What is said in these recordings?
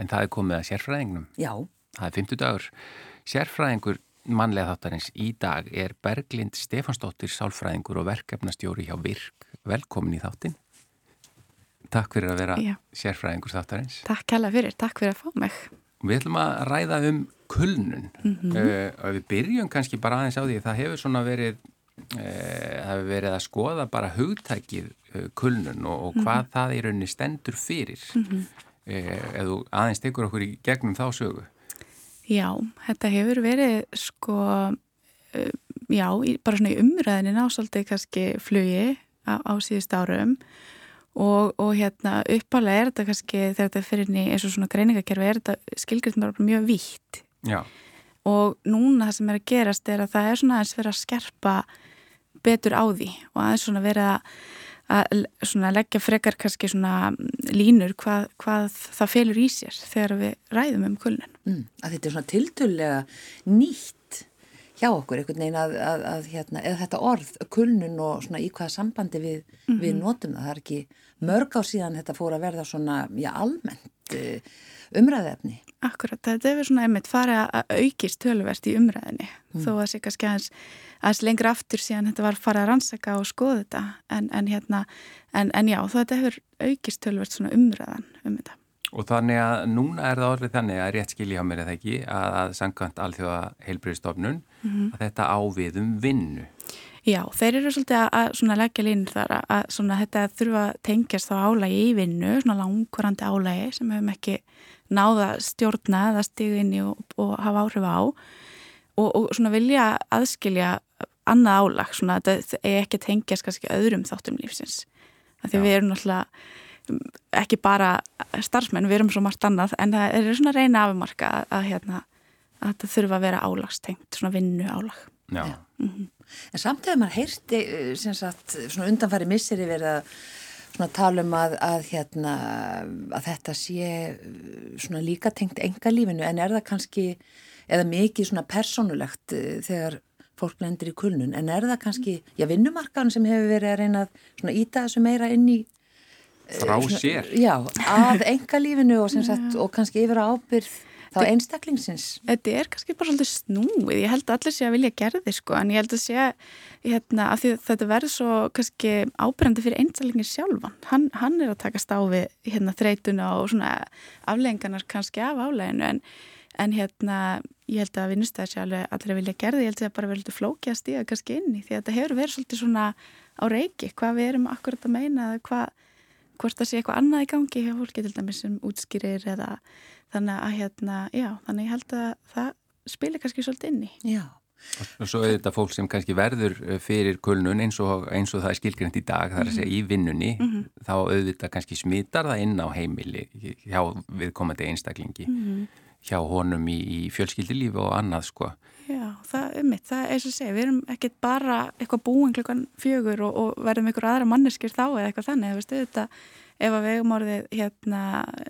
En það er komið að sérfræðingnum. Já. Það er 50 dagur. Sérfræðingur mannlega þáttarins í dag er Berglind Stefansdóttir, sálfræðingur og verkefnastjóri hjá Virk. Velkomin í þáttin. Takk fyrir að vera Já. sérfræðingur þáttarins. Takk hella fyrir, takk fyrir að fá mig. Við ætlum að ræða um kulnun. Mm -hmm. uh, við byrjum kannski bara aðeins á því að það hefur svona verið, uh, það hefur verið að skoða bara hugtækið uh, kulnun og, og hvað mm -hmm. það í rauninni stendur fyrir. Mm -hmm. Eða aðeins tekur okkur í gegnum þá sögu. Já, þetta hefur verið sko, uh, já, bara svona í umræðinu násaldi kannski flugi á, á síðust árum og, og hérna uppalega er þetta kannski þegar þetta fyrir inn í eins og svona greiningakerfi er þetta skilgjörðum bara mjög vítt. Já. Og núna það sem er að gerast er að það er svona aðeins verið að skerpa betur á því og aðeins svona verið að að leggja frekar kannski svona línur hvað, hvað það felur í sér þegar við ræðum um kulnun. Mm, að þetta er svona tiltölulega nýtt hjá okkur, einhvern veginn að, að, að hérna, eða þetta orð, kulnun og svona í hvaða sambandi við, mm -hmm. við notum það. Það er ekki mörg á síðan þetta fór að verða svona, já, almennt uh, umræðefni. Akkurat, þetta er svona einmitt farið að aukist tölverst í umræðinni, mm. þó að það sé kannski aðeins aðeins lengra aftur síðan þetta var farið að rannsaka og skoða þetta en, en hérna, en, en já, þetta hefur aukist tölvert svona umræðan um þetta. Og þannig að núna er það orðið þannig að rétt skilja á mér eða ekki að, að sangkvæmt alþjóða heilbriðstofnun mm -hmm. að þetta ávið um vinnu. Já, þeir eru svolítið að, leggja línur þar að, svona, þetta þurfa að tengjast á álægi í vinnu, svona langvarandi álægi sem hefum ekki náða stjórna eða stíðinni og, og hafa áhrif á og, og svona vilja aðskilja annað álag, svona þetta er ekki tengjast kannski öðrum þáttum lífsins því við erum náttúrulega mm, ekki bara starfsmenn, við erum svo margt annað en það er svona reyna afumarka að, að, hérna, að þetta þurfa að vera álagstengt, svona vinnu álag Já. Já. Mm -hmm. En samt hefur maður heyrti eh, sagt, svona undanfæri misseri verið að svona tala um að, að hérna, að þetta sé eh, svona líka tengt enga lífinu en er það kannski eða mikið svona personulegt eh, þegar fólk lendir í kulnun? En er það kannski, já vinnumarkan sem hefur verið að reyna að íta þessu meira inn í frá svona, sér. já, að enga lífinu og, sagt, og kannski yfir ábyrð þá einstaklingsins. Þetta er kannski bara svolítið snúið, ég held að allir sé að vilja gerði sko, en ég held að sé hérna, að þetta verður svo kannski ábyrgandi fyrir einstaklingir sjálfan. Hann, hann er að takast á við hérna, þreytuna og svona afleggingarnar kannski af afleginu en en hérna ég held að vinnustæðar sé alveg allir að vilja gerði, ég held að það bara verður flókja að stíða kannski inn í því að þetta hefur verið svolítið svona á reiki, hvað við erum akkurat að meina hvað, hvort það sé eitthvað annað í gangi hjá fólki til dæmis sem útskýrir eða þannig að hérna, já, þannig ég held að það spilir kannski svolítið inn í. Já. Og svo er þetta fólk sem kannski verður eh, fyrir kulnun eins og, eins og það er skilgreynd í dag, það er að segja í vinnunni, mm -hmm. þá auðvitað kannski smittar það inn á heimili hjá viðkomandi einstaklingi. Mm -hmm hjá honum í, í fjölskyldilífi og annað sko. Já, það er mitt, það er svo að segja, við erum ekkert bara eitthvað búin klukkan fjögur og, og verðum einhver aðra manneskir þá eða eitthvað þannig, þú veist, þetta ef að við um orðið, hérna,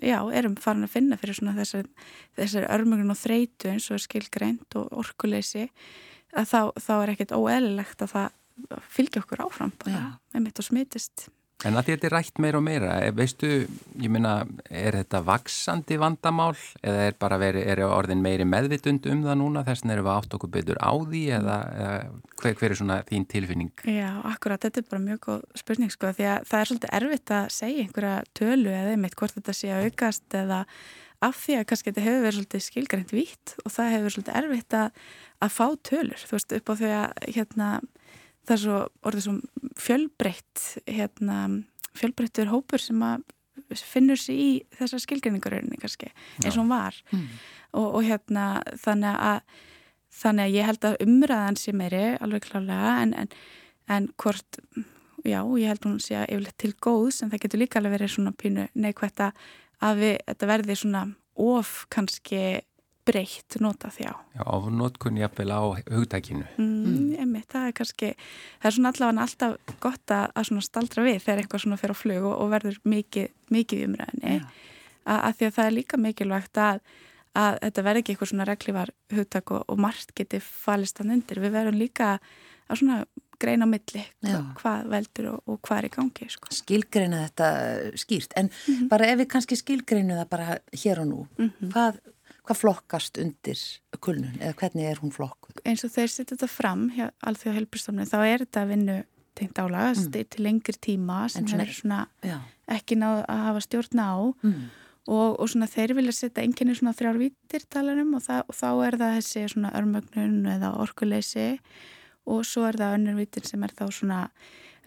já, erum farin að finna fyrir svona þessar, þessar örmungun og þreitu eins og skilgreint og orkuleysi, að þá, þá er ekkert óeðlilegt að það fylgja okkur áfram bara, með mitt og smitist En að þetta er rætt meira og meira, eh, veistu, ég minna, er þetta vaksandi vandamál eða er bara verið, er orðin meiri meðvitund um það núna þess að erum við átt okkur betur á því eða, eða hver, hver er svona þín tilfinning? Já, akkurat, þetta er bara mjög góð spurning sko því að það er svolítið erfitt að segja einhverja tölu eða einmitt hvort þetta sé að aukast eða af því að kannski þetta hefur verið svolítið skilgrænt vitt og það hefur verið svolítið erfitt að, að fá tölur, þú veist, upp á því að hérna það er svo orðið svo fjölbreytt hérna, fjölbreyttur hópur sem að finnur sér í þessar skilgrinningarauðinni kannski eins og hún var mm. og, og hérna þannig að þannig að ég held að umræðan sé meiri alveg klálega en, en, en hvort, já, ég held hún sé að yfirleitt til góðs en það getur líka alveg verið svona pínu neikvægt að við, þetta verði svona of kannski breytt nota þjá. Já, á notkunni jafnvel á hugtækinu. Mm, mm. Emi, það er kannski, það er svona allavega alltaf gott að, að staldra við þegar eitthvað svona fyrir á flug og, og verður mikið, mikið umræðinni. Að því að það er líka mikilvægt að, að þetta verður ekki eitthvað svona reglívar hugtæk og, og margt geti falist hann undir. Við verðum líka að svona greina milli Já. hvað veldur og, og hvað er í gangi sko. skilgreina þetta skýrt en Mhm. bara ef við kannski skilgreinu það bara hér og nú Mhm. hvað, hvað flokkast undir kulnun eða hvernig er hún flokkuð eins og þeir setja þetta fram hjá alþjóða helbristofnum þá er þetta vinnu tengt álaga mm. til lengri tíma sem svona- hefur svona Já. ekki náð að hafa stjórna á Mm. og, og svona þeir vilja setja enginni svona þrjár vítir talarum og, það, og þá er það þessi svona örmögnun eða orkuleysi og svo er það önnur vítir sem er þá svona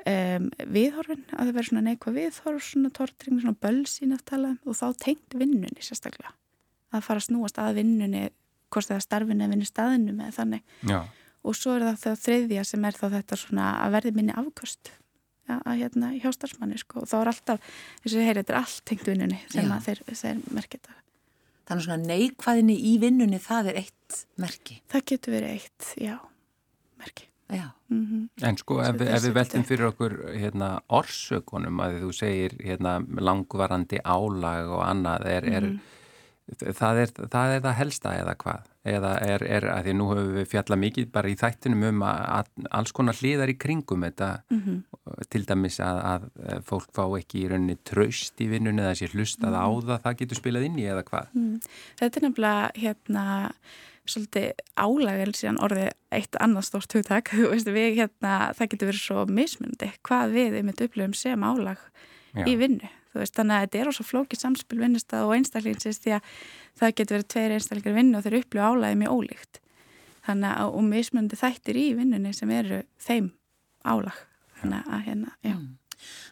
um, viðhorfin að það vera svona neikvað viðhorf svona tortring, svona bölsín að tala og þá tengt vinnunni sérstaklega að fara að snúast að vinnunni hvort það er starfinu eða vinnu staðinu með þannig Já, og svo er það það þriðja sem er þá þetta svona að verði minni afköst ja, að hérna hjá starfsmanni sko og þá er alltaf, þess að ég heyri, þetta er allt tengt vinnunni sem Já. að þeir, þeir merkja þetta. þannig svona neikvæðinni í vinnunni það er eitt merki Það getur verið eitt, já, merki. Já. Mm en sko ef, ef við veltum fyrir okkur hérna orsökunum að þú segir hérna langvarandi álag og annað er, er Mhm. Það er það er það helsta eða hvað eða er, er að því nú höfum við fjallað mikið bara í þættinum um að, að alls konar hliðar í kringum þetta Mhm. til dæmis að, að fólk fá ekki í rauninni traust í vinnunni eða sé hlustað á það, það getur spilað inn í eða hvað Mm. Þetta er nefnilega hérna svolítið álægel síðan orðið eitt annað stórt hugtak hérna, það getur verið svo mismundi hvað við einmitt upplifum sem álag Já. í vinnu veist, þannig að þetta er ós flókið samspil vinnustað og einstaklingsins því að það getur verið tveir einstaklingar vinnu og þeir upplifa álægi mjög ólíkt þannig að og mismundi þættir í vinnunni sem eru þeim álag þannig að hérna, já Mm.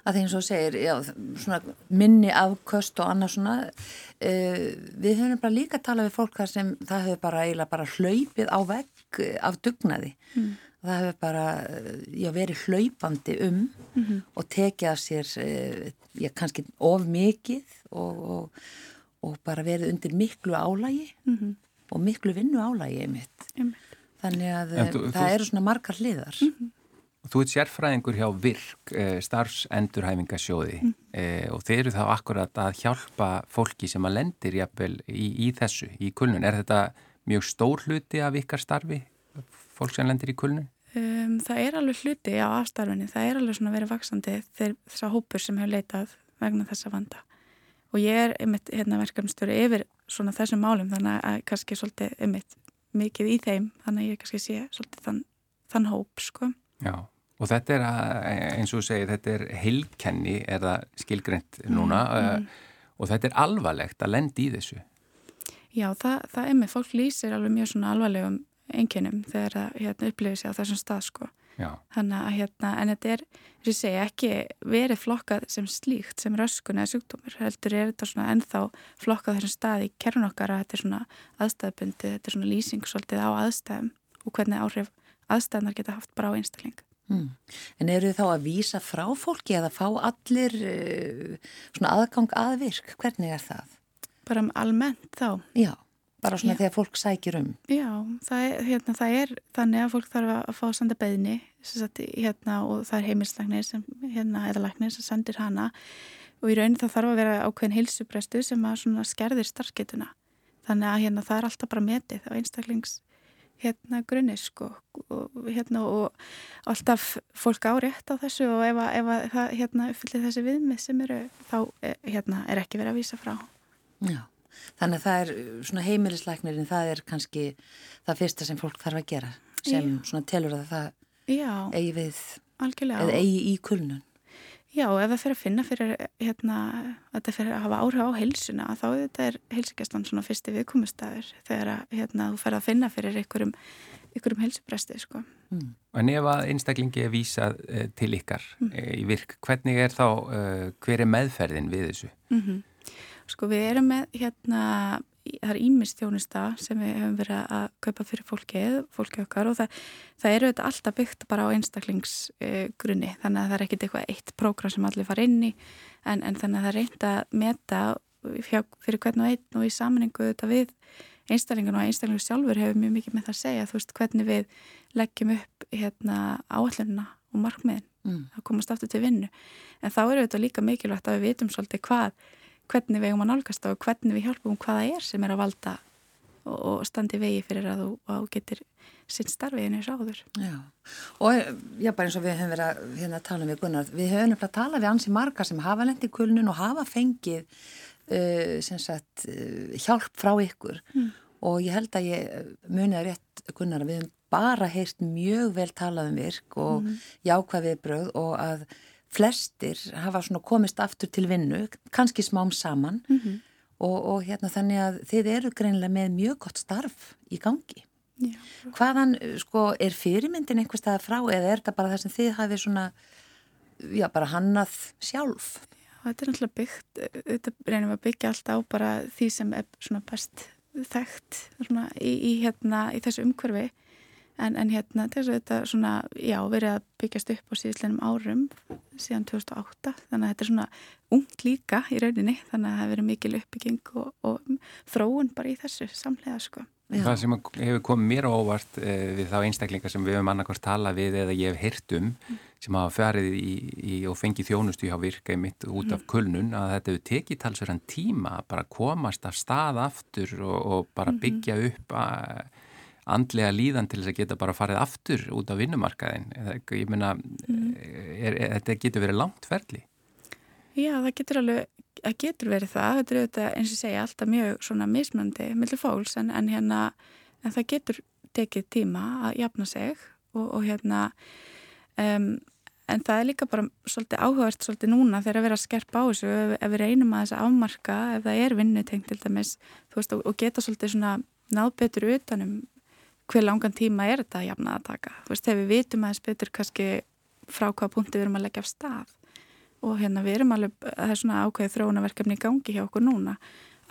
að því eins og þú segir já, svona minni afköst og annað svona uh, við höfum bara líka að tala við fólk þar sem það hefur bara eiginlega bara hlaupið á vegg eh, af dugnaði Mm. Það hefur bara eh, já, verið hlaupandi um Mhm. og tekið af sér uh, já, kannski of mikið og, og, og bara verið undir miklu álægi Mhm. og miklu vinnu álægi einmitt Einmitt. þannig að En eh, þú- það þú- eru svona margar hliðar Þú ert sérfræðingur hjá VIRK, eh, starfsendurhæfingasjóði Mm. eh, og þeir eru þá akkurat að hjálpa fólki sem að lendir jafnvel í, í þessu, í kulnun. Er þetta mjög stór hluti af ykkar starfi, fólk sem lendir í kulnun? Um, það er alveg hluti á afstarfinni, það er alveg svona verið vaksandi þegar þess að hópur sem hefur leitað vegna þessa vanda. Og ég er einmitt hérna verkefnstjóri yfir svona þessum málum þannig að kannski svolítið einmitt mikið í þeim þannig að ég kannski sé svolítið þann, þann hóp sko. Já, og þetta er að, eins og þú segir, þetta er heilkenni, er það skilgreynt núna Mm, mm. og þetta er alvarlegt að lendi í þessu. Já, það, það er með, fólk lýsir alveg mjög svona alvarlegum einkennum þegar það hérna, upplifir sig á þessum stað sko. Já, Þannig að hérna, en þetta er, þess að segi, ekki verið flokkað sem slíkt, sem röskun eða sjúkdómur, heldur er þetta svona ennþá flokkað þessum stað í kerun okkar að þetta er svona aðstæðbundi, þetta er svona lýsing svolítið á aðstæðum og hvernig áhrif aðstæðnar geta haft bara á einstakling. Mm. En eru þið þá að vísa frá fólki eða fá allir uh, svona aðgang aðvirk? Hvernig er það? Bara almennt þá, Já, bara svona Já. þegar fólk sækir um. já, það er, hérna, það er þannig að fólk þarf að fá að senda beðni sagt, hérna, og það er heimilslagnir sem, hérna, eða lagnir sem sendir hana og í raun það þarf að vera ákveðin heilsuprestu sem að svona skerðir starfgetuna. Þannig að hérna, það er alltaf bara metið á einstaklings hérna grunni sko og hérna og alltaf fólk á rétt á þessu og ef, að- ef að það hérna uppfyllir þessi viðmið sem eru þá eh, hérna er ekki verið að vísa frá. Já, þannig að það er uh, svona heimilislæknirinn, það er kannski það fyrsta sem fólk þarf að gera sem Já. svona telur að það Já, eigi við, algjörlega. eða eigi í kulnun. Já, ef það fyrir að finna fyrir hérna, að þetta fyrir að hafa áhrif á heilsuna þá er þetta er heilsugjastlan svona fyrsti viðkomustæður þegar að hérna, þú fer að finna fyrir einhverjum, einhverjum heilsupresti sko. Mm. en ef að einstaklingi er vísað eh, til ykkar Mm. eh, í virk, hvernig er þá, eh, hver er meðferðin við þessu? Mm Sko við erum með hérna, það er ímist þjónusta sem við hefum verið að kaupa fyrir fólkið, fólkið okkar og það, það eru þetta alltaf byggt bara á einstaklingsgrunni þannig að það er ekkit eitthvað eitt prógram sem allir fara inn í. En, en þannig að það er reynd að meta fyrir hvern og einn og í saminningu þetta við einstaklingun og einstaklingu sjálfur hefur mjög mikið með það að segja. Þú veist hvernig við leggjum upp hérna áallunna og markmiðin. Mm. að komast aftur til vinnu. En þá er þetta líka mikilvægt að við vitum svolítið hvað, hvernig við eigum að nálgast og hvernig við hjálpum hvaða er sem er að valda og, og standi vegi fyrir að þú, að þú getur sinn starfiðin eins áður. Já, og já, bara eins og við höfum verið að hérna, tala við Gunnar, við höfum nefnilega að tala við ansi marga sem hafa lendi kulnun og hafa fengið uh, sagt, uh, hjálp frá ykkur mm. og ég held að ég munið rétt Gunnar að við höfum bara heyrt mjög vel talað um virk og mm. jákvæðið bröð og að flestir hafa komist aftur til vinnu, kannski smám saman mm -hmm. og, og hérna þannig að þið eru greinlega með mjög gott starf í gangi. Já. Hvaðan, sko, er fyrirmyndin einhver stað frá eða er þetta bara það sem þið hafið svona, já, bara hannað sjálf? Já, þetta er náttúrulega byggt, þetta reynum að byggja allt á bara því sem er svona best þekkt svona í, í hérna, í þessu umhverfi En, en hérna þess að þetta svona, já, verið að byggjast upp á síðislega árum síðan 2008 þannig að þetta er svona ungt líka í rauninni þannig að það hefur verið mikil uppbygging og, og þróun bara í þessu samlega sko. Já. Það sem hefur komið mér ávart eh, við þá einstaklingar sem við hefum annarkvæmst talað við eða ég hef hirt um mm. sem hafa ferið í, í og fengið þjónustu hjá virka í mitt út af mm. kulnun að þetta hefur tekið talsverðan tíma að bara komast af stað aftur og, og bara mhm. byggja upp að andlega líðan til þess að geta bara farið aftur út á vinnumarkaðin ég meina, mm. þetta getur verið langt ferli. Já, það getur alveg það getur verið það, þetta er auðvitað eins og segja alltaf mjög svona mismöndi millir fólks en, en hérna en það getur tekið tíma að jafna sig og, og hérna um, en það er líka bara svolítið áhugast svolítið núna þegar að vera að skerpa á þessu ef, ef við reynum að þess að afmarka ef það er vinnutengt til dæmis veist, og, og geta svolítið svona náð betur utanum hver langan tíma er þetta að jafna að taka? Þú veist, þegar við vitum aðeins betur kannski frá hvaða punkti við erum að leggja af stað. Og hérna við erum alveg það er svona ákveðið þróunaverkefni í gangi hjá okkur núna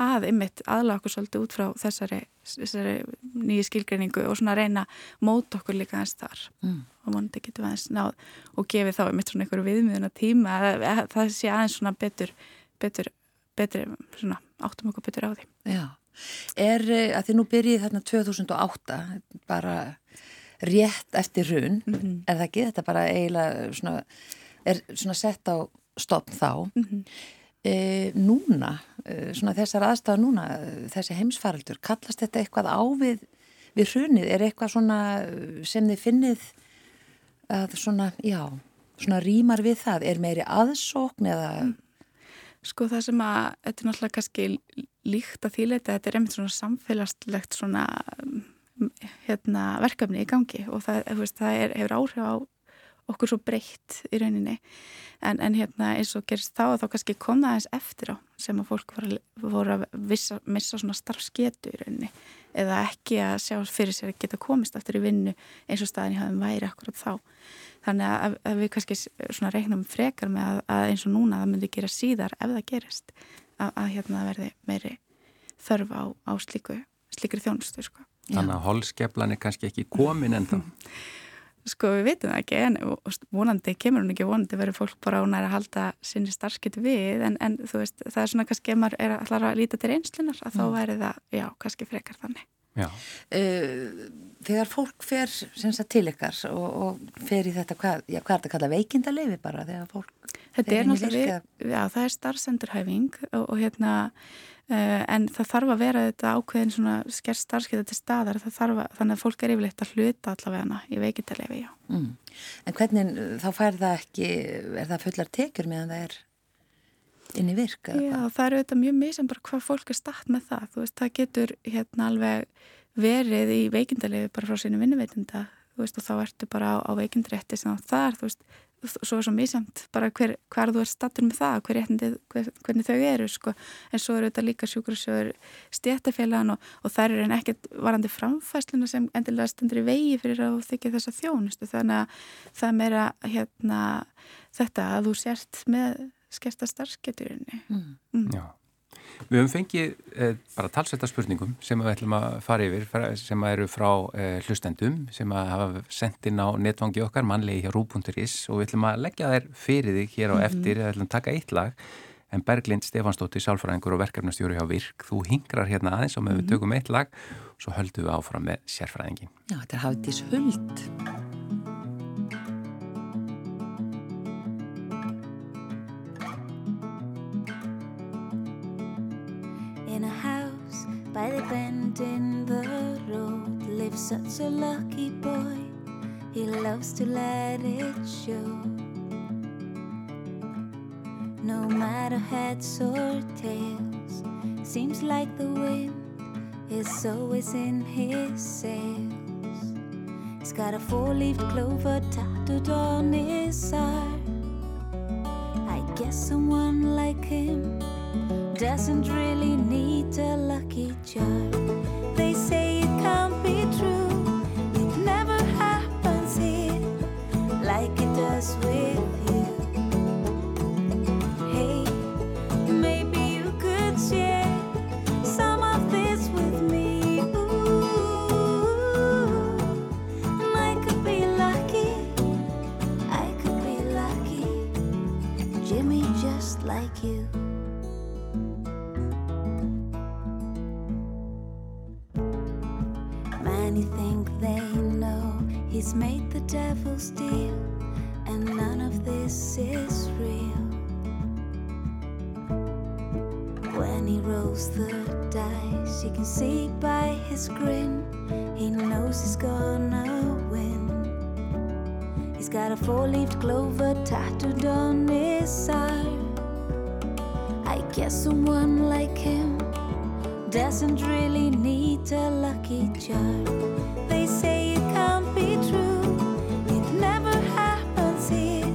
að ymmit aðla okkur svolítið út frá þessari, þessari nýju skilgreiningu og svona reyna mót okkur líka aðeins þar. Mm. og vonandi getum aðeins náð og gefið þá ymmit svona einhverju viðmiðuna tíma að, að, það sé aðeins svona betur betur, betur svona áttum okkur betur á því. Já er eh, að því nú byrjið þarna 2008 bara rétt eftir run mm -hmm. er það ekki þetta bara eiginlega svona, er svona sett á stopn þá mm -hmm. e, núna e, svona þessar aðstæða núna þessi heimsfaraldur, kallast þetta eitthvað á við, við runið, er eitthvað svona sem þið finnið að svona, já svona rýmar við það, er meiri aðsókn eða mm. Sko það sem að, þetta er náttúrulega kannski líkt að þýleita, þetta er einmitt svona samfélagslegt svona hérna, verkefni í gangi og það, veist, það er, hefur áhrif á okkur svo breytt í rauninni. En, en hérna eins og gerist þá þá kannski kom það eins eftir á sem að fólk voru að vissa, missa svona starfsketu í rauninni eða ekki að sjá fyrir sér að geta komist eftir í vinnu eins og staðin í hafðum væri akkurat þá þannig að, að við kannski svona reiknum frekar með að, að eins og núna það myndi gera síðar ef það gerist að, að hérna verði meiri þörf á, á slíku, slíkri þjónustu sko. Þannig að holskeflan er kannski ekki komin en þá Sko við veitum það ekki en vonandi kemur hún ekki vonandi verður fólk bara ánæri að halda sinni starfsketu við en, en þú veist það er svona kannski ef maður er allar að líta til einslunar að mm. þá væri það, já, kannski frekar þannig Uh, þegar fólk fer sagt, til ykkar og, og fer í þetta, hvað, já, hvað er þetta að kalla veikindalefi bara þegar fólk Þetta er náttúrulega, já það er starfsendurhæfing og, og hérna en það þarf að vera þetta ákveðin svona skerst starfskeiða til staðar. Að, þannig að fólk er yfirleitt að hluta allavega í veikindalefi, já. Mm. En hvernig, þá fær það ekki er það fullar tekjur meðan það er inn í virka? Já, það eru þetta mjög sem bara hvað fólk er statt með það, þú veist, það getur hérna alveg verið í veikindalegu bara frá sínu vinnuveitinda, þú veist, og þá ertu bara á, á veikindrétti sem það er, þú veist, svo er svo mísamt bara hver, hver þú er stattur með það, hver, hver, hvernig þau eru, sko, en svo eru þetta líka sjúkursjóður stéttafélagan og, og þær eru en ekkert varandi framfæsluna sem endilega stendur í vegi fyrir að þykja þessa þjónustu, þannig að það meira, hérna, þetta að þú sért með skersta starfsgeturinni. Mm. Mm. Já. Við höfum fengið eh, bara talsvelta spurningum sem við ætlum að fara yfir sem eru frá eh, hlustendum sem að hafa sendt inn á netvangi okkar mannlegi hjá rú.is og við ætlum að leggja þær fyrir þig hér á mm -hmm. eftir við ætlum að taka eitt lag en Berglind Stefansdóttir, sálfræðingur og verkefnastjóri hjá Virk þú hingrar hérna aðeins og með við mhm. tökum eitt lag og svo höldum við áfram með sérfræðingin. Já, þetta er Hafdís Huld by the bend in the road lives such a lucky boy. He loves to let it show. No matter heads or tails, seems like the wind is always in his sails. He's got a four-leaved clover tattooed on his arm. Doesn't really need a lucky charm. Many think they know he's made the devil's deal, and none of this is real. When he rolls the dice, you can see by his grin, he knows he's gonna win. He's got a four leaved clover tattooed on his arm. I guess someone like him doesn't really need a lucky charm. They say it can't be true, it never happens here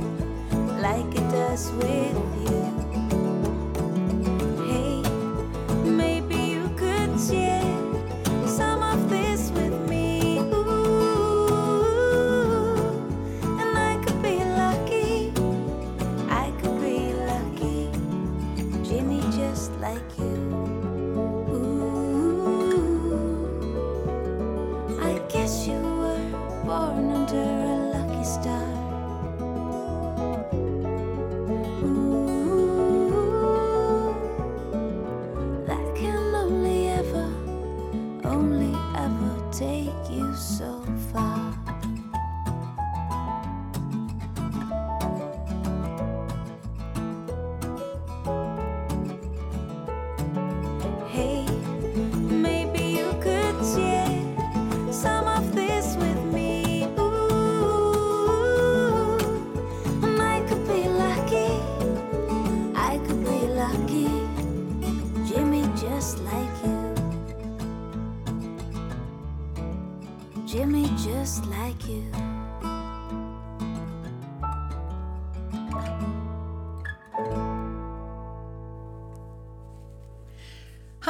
like it does with born under a lucky star.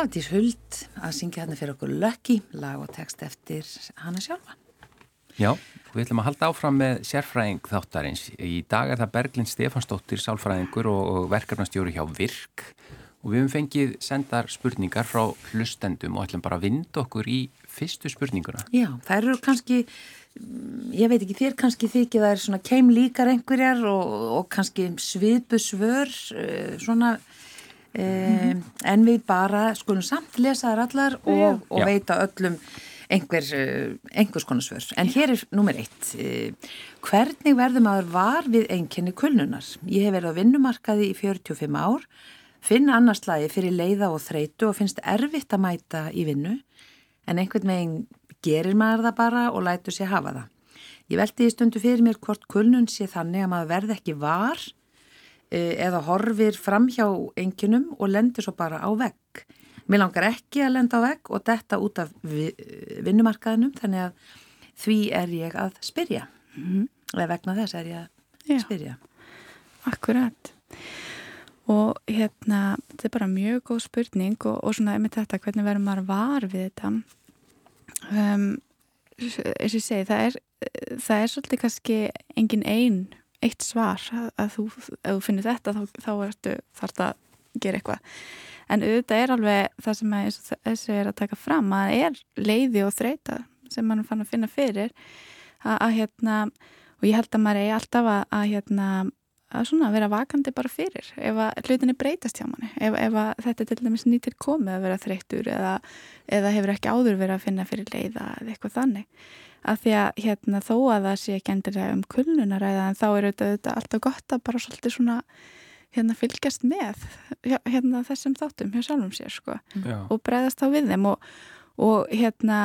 Hafdís Huld að syngja hérna fyrir okkur Lucky, lag og text eftir hana sjálfa. Já, við ætlum að halda áfram með sérfræðing þáttarins. Í dag er það Berglind Stefansdóttir, sálfræðingur og, verkefnastjóri hjá VIRK og við höfum fengið sendar spurningar frá hlustendum og ætlum bara að vinda okkur í fyrstu spurninguna. Já, það eru kannski, ég veit ekki, þér kannski þykir það er svona keim líkar einhverjar og, og kannski svipu svör, uh, svona, uh, en við bara skulum samt lesa þær allar og, og veita öllum einhver, uh, einhvers konar svör. En hér er nummer eitt. Uh, hvernig verður maður var við einkenni kulnunar? Ég hef verið á vinnumarkaði í 45 ár, finn annars lagi fyrir leiða og þreitu og finnst erfitt að mæta í vinnu, en einhvern veginn gerir maður það bara og lætur sér hafa það. Ég veldi í stundu fyrir mér hvort kulnun sé þannig að maður verði ekki var eh, eða horfir fram hjá enginum og lendur svo bara á vegg. Mér langar ekki að lenda á vegg og detta út af vi- vinnumarkaðinum þannig að því er ég að spyrja. Eða vegna þess er ég að Já. spyrja. Akkurat. Og hérna, þetta er bara mjög góð spurning og, og svona með þetta, hvernig verður maður var við þetta? Um, eins og ég segi, það er, það er svolítið kannski engin ein, eitt svar að, þú, þú finnir þetta þá, þá ertu þarft að gera eitthvað. En auðvitað er alveg það sem að, þessu er að taka fram að það er leiði og þreita sem mann fann að finna fyrir að, að hérna, og ég held að maður eigi alltaf að, að hérna, að svona vera vakandi bara fyrir ef að hlutinni breytast hjá manni ef, ef að þetta er til dæmis nýtir komið að vera þreyttur eða, eða hefur ekki áður verið að finna fyrir leiða eða eitthvað þannig að því að hérna þó að það sé ekki endilega um kulnunaræða en þá er auðvitað alltaf gott að bara svolítið svona hérna fylgjast með hérna þessum þáttum hjá sjálfum sér sko og bregðast þá við þeim. Og, og hérna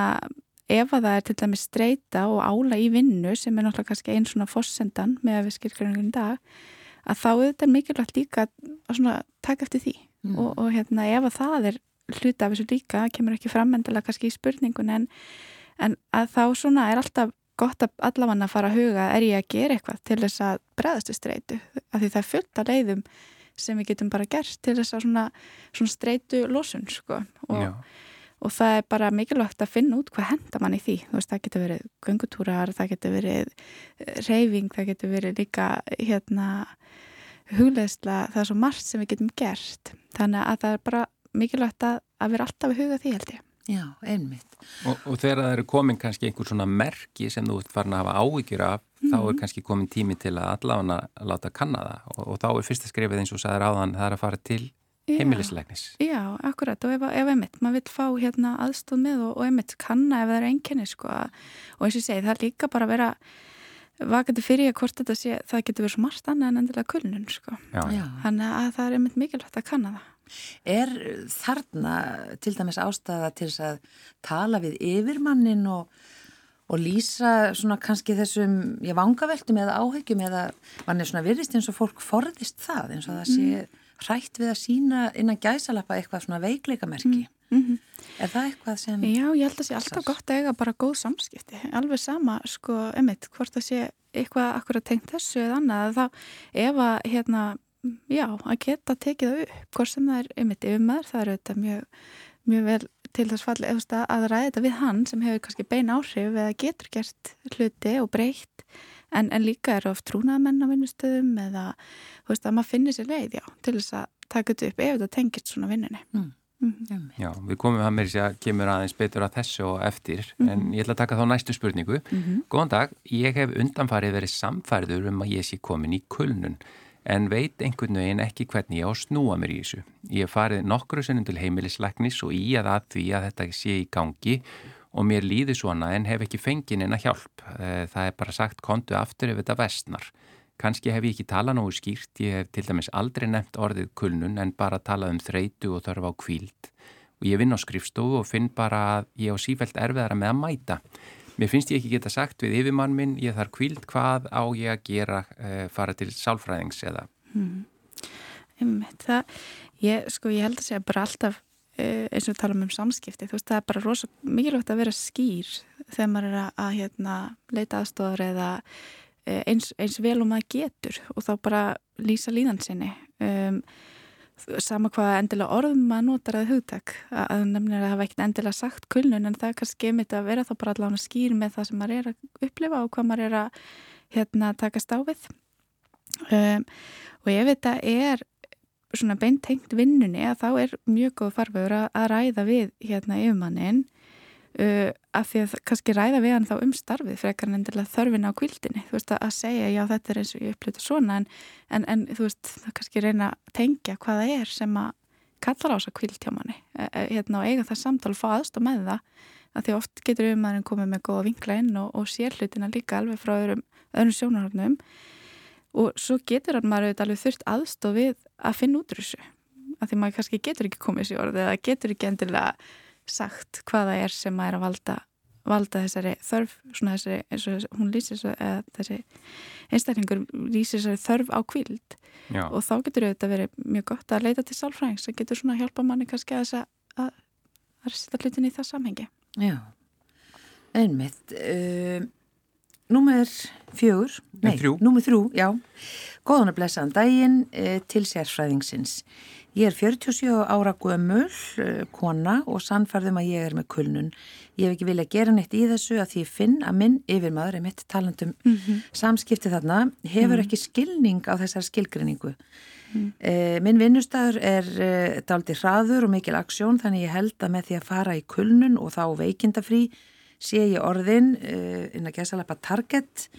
ef að það er til dæmis streyta og ála í vinnu sem er náttúrulega kannski einn svona fossendan með að við skilgjörningin í dag að þá er mikilvægt líka að svona taka eftir því. Mm. og, og hérna ef að það er hluta af þessu líka, kemur ekki fram endilega kannski í spurningun en, en að þá svona er alltaf gott að allafann að fara að huga er ég að gera eitthvað til þess að bregðast í streytu af því það er fullt af leiðum sem við getum bara gert til þess að svona, svona streytu losun sko. Og, og það er bara mikilvægt að finna út hvað henda mann í því. Veist það getur verið göngutúrar það getur verið eh, reyfing það getur verið líka hérna hugleðsla það er svo margt sem við getum gert. Þannig að það er bara mikilvægt að, að vera alltaf að huga því held ég Já, einmitt. Og, og þegar það eru komin kannski einhver svona merki sem þú ert farin að hafa áhyggjur af, þá er kannski komin tími til að allavega láta kanna það og, og þá er fyrsta skrifið eins og sagður áðan það er að fara til Já. heimilislegnis. Já, akkurat og ef, ef einmitt, maður vil fá hérna aðstóð með og, og einmitt kanna ef það er einkenni sko og eins og ég segi það líka bara að vera vakandi fyrir að hvort þetta sé, það getur verið svo margt annað en endilega kulnun sko. Já, já. Já. Þannig að það er einmitt mikilvægt að kanna það. Er þarna til dæmis ástæða til þess að tala við yfirmannin og, og lýsa svona kannski þessum, ég vangaveltum eða áhyggjum eða mann er svona virðist eins og fólk forðist það eins og það sé hrætt við að sína innan gæsalappa eitthvað svona veikleikamerki. Mm Er það eitthvað sem... Já, ég held að sé alltaf gott að eiga bara góð samskipti. Alveg sama, sko, einmitt, hvort það sé eitthvað akkurat tengt þessu eða annað, þá ef að, hérna, já, að geta tekið það upp, hvort sem það er einmitt yfirmaður, það er auðvitað mjög, mjög vel til þess falli, eða að ræða þetta við hann sem hefur kannski bein áhrif eða getur gert hluti og breytt, en, en líka eru oft trúnaðamenn á vinnustöðum eða, þú veist, að maður finnir sér leið, já, til þess að taka þetta upp ef þetta tengist svona vinnunni. Mm. Mm Já, við komum að mér sér að kemur aðeins betur að þessu og eftir, en ég ætla að taka þá næstu spurningu. Góðan dag, ég hef undanfarið verið samfærður um að ég sé komin í kulnun, en veit einhvern veginn ekki hvernig ég á að snúa mér í þessu. Ég hef farið nokkru sinnum til heimilisleiknis og í að að því að þetta sé í gangi og mér líði svona en hef ekki fengið neina hjálp. Eh, Það er bara sagt kontu aftur ef þetta vestnar. Kanski hef ég ekki talað nógu skýrt, ég hef til dæmis aldrei nefnt orðið kulnun en bara talað um þreitu og þörf á kvíld. Og ég vinn á skrifstofu og finn bara að ég á sífælt erfiðara með að mæta. Mér finnst ég ekki geta sagt við yfirmann minn, ég þarf kvíld, hvað á ég að gera, uh, fara til sálfræðings eða... Einmitt, það, ég, sko, ég held að segja bara alltaf eh, eins og við talum um samskipti, þú veist, það er bara rosa mikilvægt að vera skýr þegar maður er að, að hérna, leita aðstofar eða eins, eins vel og maður getur og þá bara lýsa líðan sinni. Um, sama hvað endilega orðum maður notar að hugtak að, að nefnilega það hafa ekkert endilega sagt kulnun en það er kannski einmitt að vera þá bara allavega skýr með það sem maður er að upplifa og hvað maður er að hérna, taka stáfið um, og ef þetta er svona beintengt vinnunni að þá er mjög góð farvegur að, að ræða við hérna yfirmannin uh, af því að kannski ræða við hann þá um starfið frekar en endilega þörfin á kvildinni þú veist að, að segja já þetta er eins og ég upplýta svona en, en, en þú veist það kannski reyna að tengja hvað það er sem að kallar á þess að kvild hjá manni. E, e, hérna og eiga það samtal og fá aðstof með það. Að því oft getur yfirmannin komið með góða vinkla inn og, og sér hlutina líka alveg frá öðrum, öðrum sjónarhörnum og svo getur hann maður auðvitað alveg þurft aðstof við að finna út úr þessu. Að því maður kannski getur ekki komið sér orðið eða getur ekki endilega sagt hvaða er sem maður er að valda, valda þessari þörf svona þessari, eins og hún lýsir þessi einstaklingur lýsir þessari þörf á kvíld Já, og þá getur auðvitað verið mjög gott að leita til sálfræðings sem getur svona að hjálpa manni kannski að þess að, að, að setja hlutin í það samhengi Já, einmitt. Uh, númer fjögur, nei, númer þrjú, já. Góðan að blessaðan daginn uh, til sérfræðingsins. Ég er 47 ára gömul, uh, kona og sannfærðum að ég er með kulnun. Ég hef ekki viljað gera neitt í þessu að því ég finn að minn yfirmaður er mitt talandum mm -hmm. samskipti þarna, hefur ekki skilning á þessar skilgrinningu. Mm. minn vinnustæður er uh, daldi hraður og mikil aksjón þannig ég held að með því að fara í kulnun og þá veikindafrí sé ég orðin inn að gæsa lappa target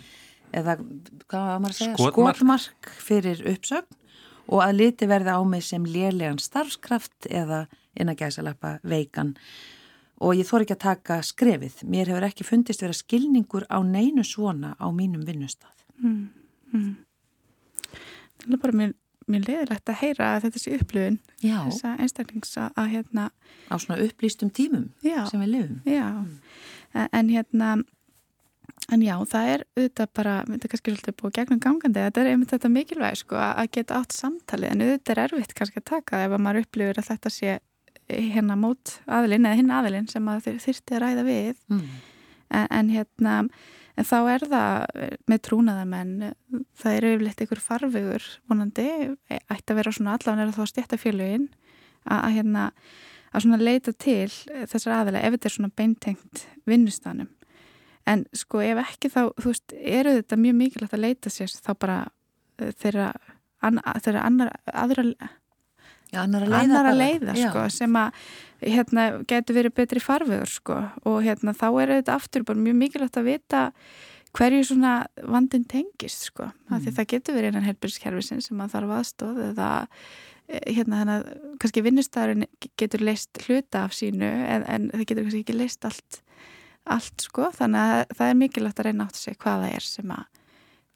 eða hvað var maður að segja? Skotmark. Skotmark fyrir uppsögn og að liti verði á mig sem lélegan starfskraft eða inn að gæsa lappa veikan og ég þór ekki að taka skrefið. Mér hefur ekki fundist vera skilningur á neinu svona á mínum vinnustæð. Það er bara mér mjög leðilegt að heyra að þetta sé upplöfun Já. þessa einstaklings að, að hérna Á svona upplýstum tímum Já. sem við lifum. Já, en, en hérna en já, það er auðvitað bara, þetta er kannski svolítið búið gegnum gangandi, þetta er einmitt þetta mikilvæg sko, að geta átt samtalið, en auðvitað er erfitt kannski að taka ef að maður upplifir að þetta sé hérna mót aðilinn eða hinn aðilinn sem að þeir þyrti að ræða við. Mm. en, en hérna en þá er það með trúnaðamenn það er yfirleitt einhver farvegur vonandi, ætti að vera svona allan er þá stjættafélugin að, að hérna að svona leita til þessar aðilega ef þetta er svona beintengt vinnustanum en sko ef ekki þá þú veist, eru þetta mjög mikilvægt að leita sér þá bara eh, þeirra an, þeirra annar, aðra Já, annar að leiða. annar að leiða sko, sem að hérna, getur verið betri farvegur sko. og hérna, þá er þetta aftur bara mjög mikilvægt að vita hverju svona vandin tengist sko. mm. því það getur verið einan helbilskerfisin sem að þarf aðstóð eða eh, hérna þannig að kannski vinnustæðurinn getur leist hluta af sínu en, en það getur kannski ekki leist allt, allt sko, þannig að það er mikilvægt að reyna átt að segja hvað það er sem að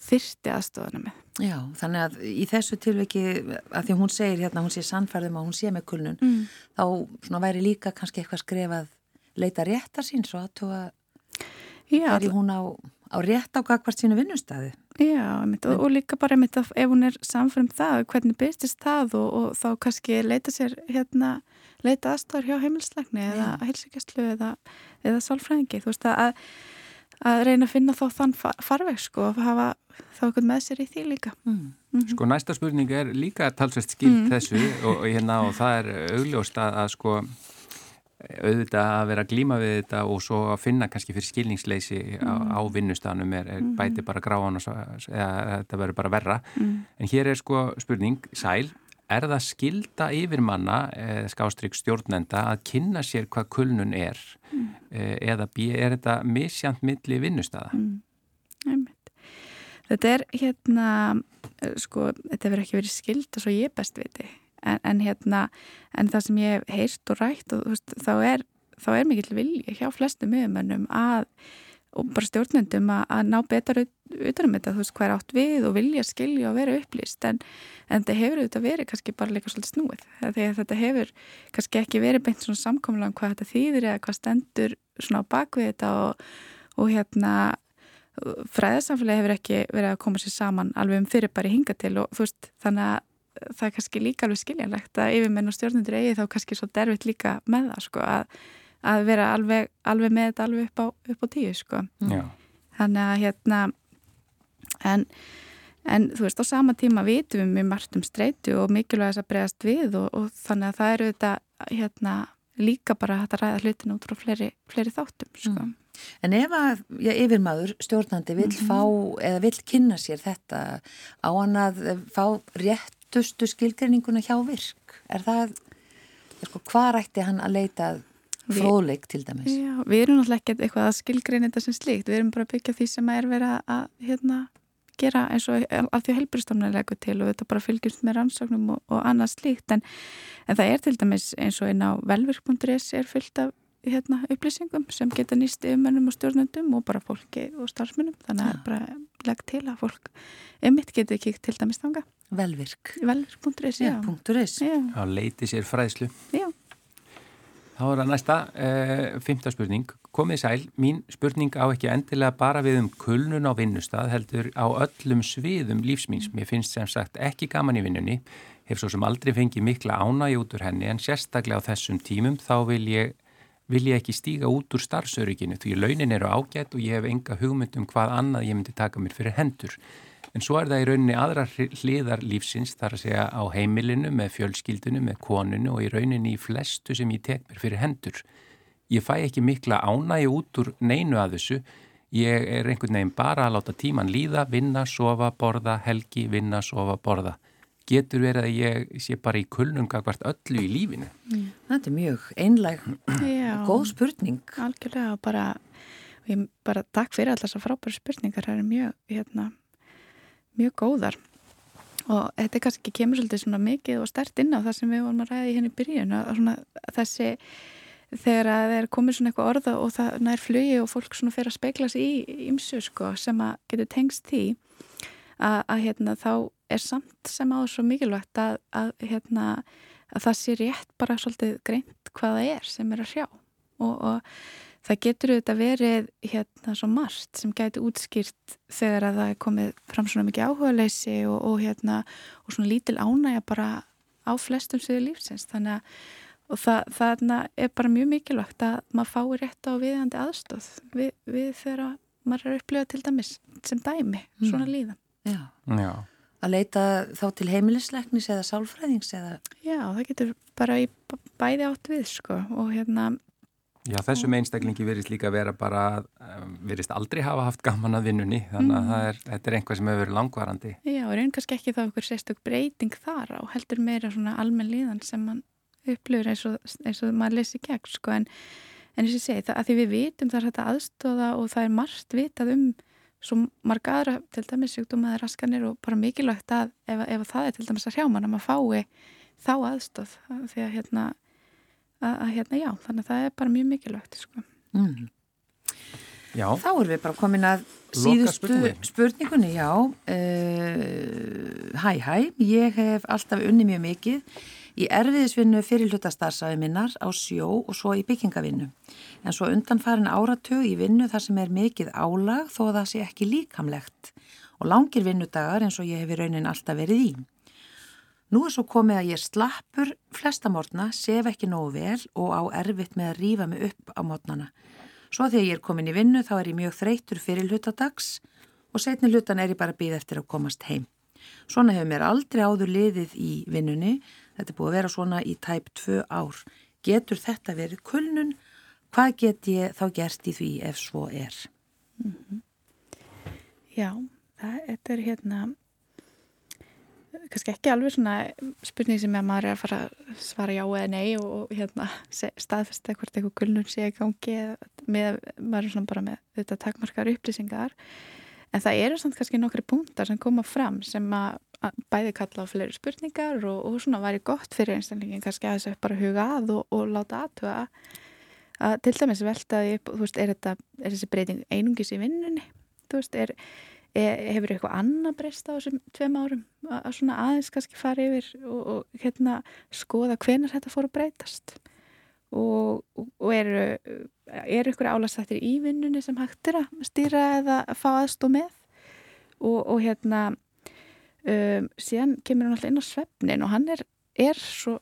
þyrsti aðstofana með Já, þannig að í þessu tilviki að því að hún segir hérna, hún sé sannfærðum að hún sé með kulnun, mm. þá væri líka kannski eitthvað skrefað leita réttar sín svo að tóa Já, er hún á, á rétt á gagvart sínu vinnustæði. Já, einmitt, og, og líka bara einmitt að ef hún er samfram það, hvernig byrstist það og, og þá kannski leita sér hérna, leita aðstofar hjá heimilslegni eða heilsugjastlu eða, eða sálfræðingi, þú veist að, að reyna að finna þá þann far, farveg sko og hafa þá eitthvað með sér í því líka. Mm. Sko næsta spurning er líka talsvert skild þessu og, og, hérna, og það er augljóst að, að sko auðvitað að vera að glíma við þetta og svo að finna kannski fyrir skilningsleysi á, á vinnustanum er, er bæti bara gráan og þetta verður bara verra. En hér er sko spurning, sæl er það skilda yfir manna eða skástrygg stjórnenda að kynna sér hvað kulnun er? Eh, eða er þetta misjant milli vinnustada? Einmitt. Þetta er hérna, eh, sko, þetta verður ekki verið skild og svo ég best viti en, en hérna, en það sem ég hef heyrt og rætt og þú veist, þá er, þá er mikill vilji hjá flestum miðumönnum að, og bara stjórnendum að, að ná betar utanum þetta, þú veist, hvað er átt við og vilja skilja og vera upplýst. En, en þetta hefur auðvitað verið kannski bara líka svolítið snúið. Þegar þetta hefur kannski ekki verið beint svona samkomlega um hvað þetta þýðir eða hvað stendur svona á bakvið þetta og, og hérna fræðarsamfélagi hefur ekki verið að koma sér saman alveg um fyrirbæri hinga til og þú veist þannig að það er kannski líka alveg skiljanlegt að yfirmenn og stjórnundur eigi þá kannski svo derfitt líka með það sko að, að vera alveg, alveg með þetta alveg upp á, upp á tíu sko Já. þannig að hérna en, en þú veist á sama tíma vitum við mjög margt um streitu og mikilvæg þess að bregast við og, og þannig að það eru þetta hérna líka bara að ræða hlutin út frá fleiri, fleiri þáttum sko Mm. En ef að já, yfirmaður stjórnandi vil fá eða vil kynna sér þetta á hann að fá réttustu skilgreininguna hjá virk, er það, er sko, hvað rætti hann að leita fróðleik til dæmis? Já, við erum náttúrulega ekkert eitthvað að skilgreina þetta sem slíkt, við erum bara að byggja því sem er verið að hérna, gera eins og af því að helbriðstofna leggur til og þetta bara fylgjumst með rannsóknum og, og annað slíkt. En, en það er til dæmis eins og inn á velvirk.is er fyllt af hérna, upplýsingum sem geta nýst yfirmönnum og stjórnendum og bara fólki og starfsmönnum. Þannig að er bara legg til að fólk emitt getur kíkt til dæmis þanga Velvirk. velvirk.is, já. Já, punktur is. Já, Já, leiti sér fræðslu. já. Þá er það næsta, uh, fymta spurning. Komið sæl, mín spurning á ekki endilega bara við um kulnun á vinnustad, heldur á öllum sviðum lífsmýns. Mér finnst sem sagt ekki gaman í vinnunni, hef svo sem aldrei fengið mikla ánægi út úr henni, en sérstaklega á þessum tímum þá vil ég, vil ég ekki stíga út úr starfsörygginu, því launin eru ágætt og ég hef enga hugmynd um hvað annað ég myndi taka mér fyrir hendur. En svo er það í rauninni aðra hliðar lífsins þar að segja á heimilinu með fjölskyldinu, með koninu og í rauninni í flestu sem ég tek mér fyrir hendur. Ég fæ ekki mikla ánægi út úr neinu að þessu. Ég er einhvern veginn bara að láta tíman líða, vinna, sofa, borða, helgi, vinna, sofa, borða. Getur verið að ég sé bara í kulnum hvert öllu í lífinu. Þetta er mjög einlæg, já. góð spurning. Algjörlega og bara, og ég bara takk fyrir allar þessar frábæru spurningar, það eru mjög, hérna, mjög góðar og þetta er kannski kemur svolítið svona mikið og stert inn á það sem við vorum að ræða í henni byrjun að svona þessi þegar að það er komið svona eitthvað orða og það nær flugi og fólk svona fer að speikla sig í ymsu sko sem að getur tengst því að, að hérna, þá er samt sem á svo mikilvægt að, að, hérna, að það sé rétt bara svolítið greint hvað það er sem er að sjá og, og það getur auðvitað verið hérna svo margt sem gæti útskýrt þegar að það er komið fram svona mikið áhuga og, og hérna og svona lítil ánægja bara á flestum sviðu lífsins. Þannig að og það, það er bara mjög mikilvægt að maður fái rétt á viðandi aðstóð við, við þegar maður er upplifað til dæmis sem dæmi, mm. svona líðan Já, Já. að leita þá til heimilisleiknis eða sálfræðings eða Já, það getur bara í bæði átt við sko og hérna Já, þessum einstaklingi verist líka vera bara, um, verist aldrei hafa haft gaman að vinnunni, þannig að mm. er, þetta er einhvað sem hefur verið langvarandi. Já, og raun kannski ekki þá okkur sérstök breyting þar á, heldur meira svona almenn líðan sem mann upplifur eins og, eins og maður lesi gegn, sko, en, en eins og ég segi, það, að því við vitum það er þetta aðstóða og það er margt vitað um svo marga aðra, til dæmis sjúkdómaði raskanir og bara mikilvægt að ef, ef það er til dæmis að hrjá mann að maður fái þá aðstóð, því að hérna að, að hérna já, þannig að það er bara mjög mikilvægt sko. mm. Já. Þá erum við bara komin að síðustu spurningunni, spurningunni já uh, Hæ hæ, ég hef alltaf unni mjög mikið í erfiðisvinnu fyrir hlutastarsaði minnar á sjó og svo í byggingavinnu en svo undan farin áratug í vinnu þar sem er mikið álag þó að það sé ekki líkamlegt og langir vinnudagar eins og ég hef í raunin alltaf verið í Nú er svo komið að ég slappur flesta mórna, sef ekki nógu vel og á erfitt með að rýfa mig upp á mótnana. Svo þegar ég er komin í vinnu þá er ég mjög þreytur fyrir hlutadags og setni hlutan er ég bara býð eftir að komast heim. Svona hefur mér aldrei áður liðið í vinnunni, þetta er búið að vera svona í tæp tvö ár. Getur þetta verið kulnun? Hvað get ég þá gert í því ef svo er? Mm -hmm. Já, það, þetta er hérna kannski ekki alveg svona spurning sem að maður er að fara að svara já eða nei og, hérna staðfesta hvort eitthvað kulnun sé að gangi með, maður er svona bara með þetta takmarkar upplýsingar en það eru samt kannski nokkri punktar sem koma fram sem að, bæði kalla á fleiri spurningar og, og svona væri gott fyrir einstælingin kannski að þess að bara huga að og, og láta aðtuga að til dæmis veltaði, þú veist, er, þetta, er þessi breyting einungis í vinnunni, þú veist, er E, hefur eitthvað annað breyst á þessum tveim árum? Að svona aðeins kannski fara yfir og, og hérna skoða hvenar þetta fór að breytast og, og eru er ykkur álastættir í vinnunni sem hægt er að stýra eða að fá aðstó með? Og, og hérna um, síðan kemur hann alltaf inn á svefnin og hann er, er svo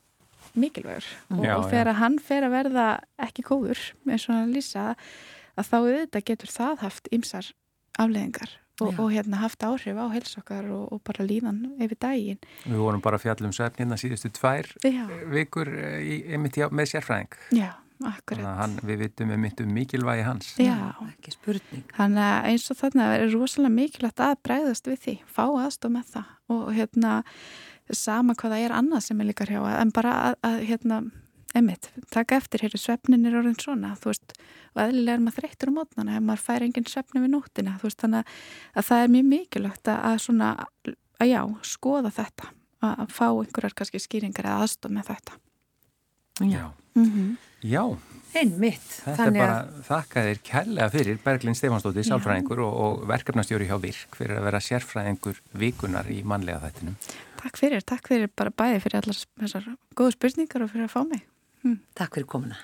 mikilvægur. Og, já, og þegar já. hann fer að verða ekki góður eins og hann lýsa að þá auðvitað getur það haft ymsar afleðingar og, og hérna haft áhrif á helsokkar og, og bara líðan yfir daginn. Við vorum bara fjallum svefn hérna síðustu tvær Já. vikur eh, í, með sérfræðing. Já, akkurat. Þannig að hann, við vitum um um mikilvægi hans. Já, ekki spurning. Þannig að eins og þannig að það er rosalega mikilvægt að bregðast við því, fá aðstof með það og hérna sama hvað það er annað sem er líka hrjá en bara að, að hérna Emmitt, taka eftir, hér er svefnin er orðin svona, þú veist, og eðlilega er maður þreyttur á mótnana ef maður fær engin svefni við nóttina, þú veist, þannig að það er mjög mikilvægt að svona, að já, skoða þetta, að fá einhverjar kannski skýringar eða aðstof með þetta. Já, mm -hmm. já. Einmitt. Þetta er bara, þakka þér kærlega fyrir Berglind Stefansdóttir, sálfræðingur og, og verkefnastjóri hjá Virk fyrir að vera sérfræðingur vikunar í manlega þættinum. Takk fyrir, takk fyrir bara bæði fyrir allar þessar góðu spurningar og fyrir að fá mig. Mm. Takk fyrir komuna.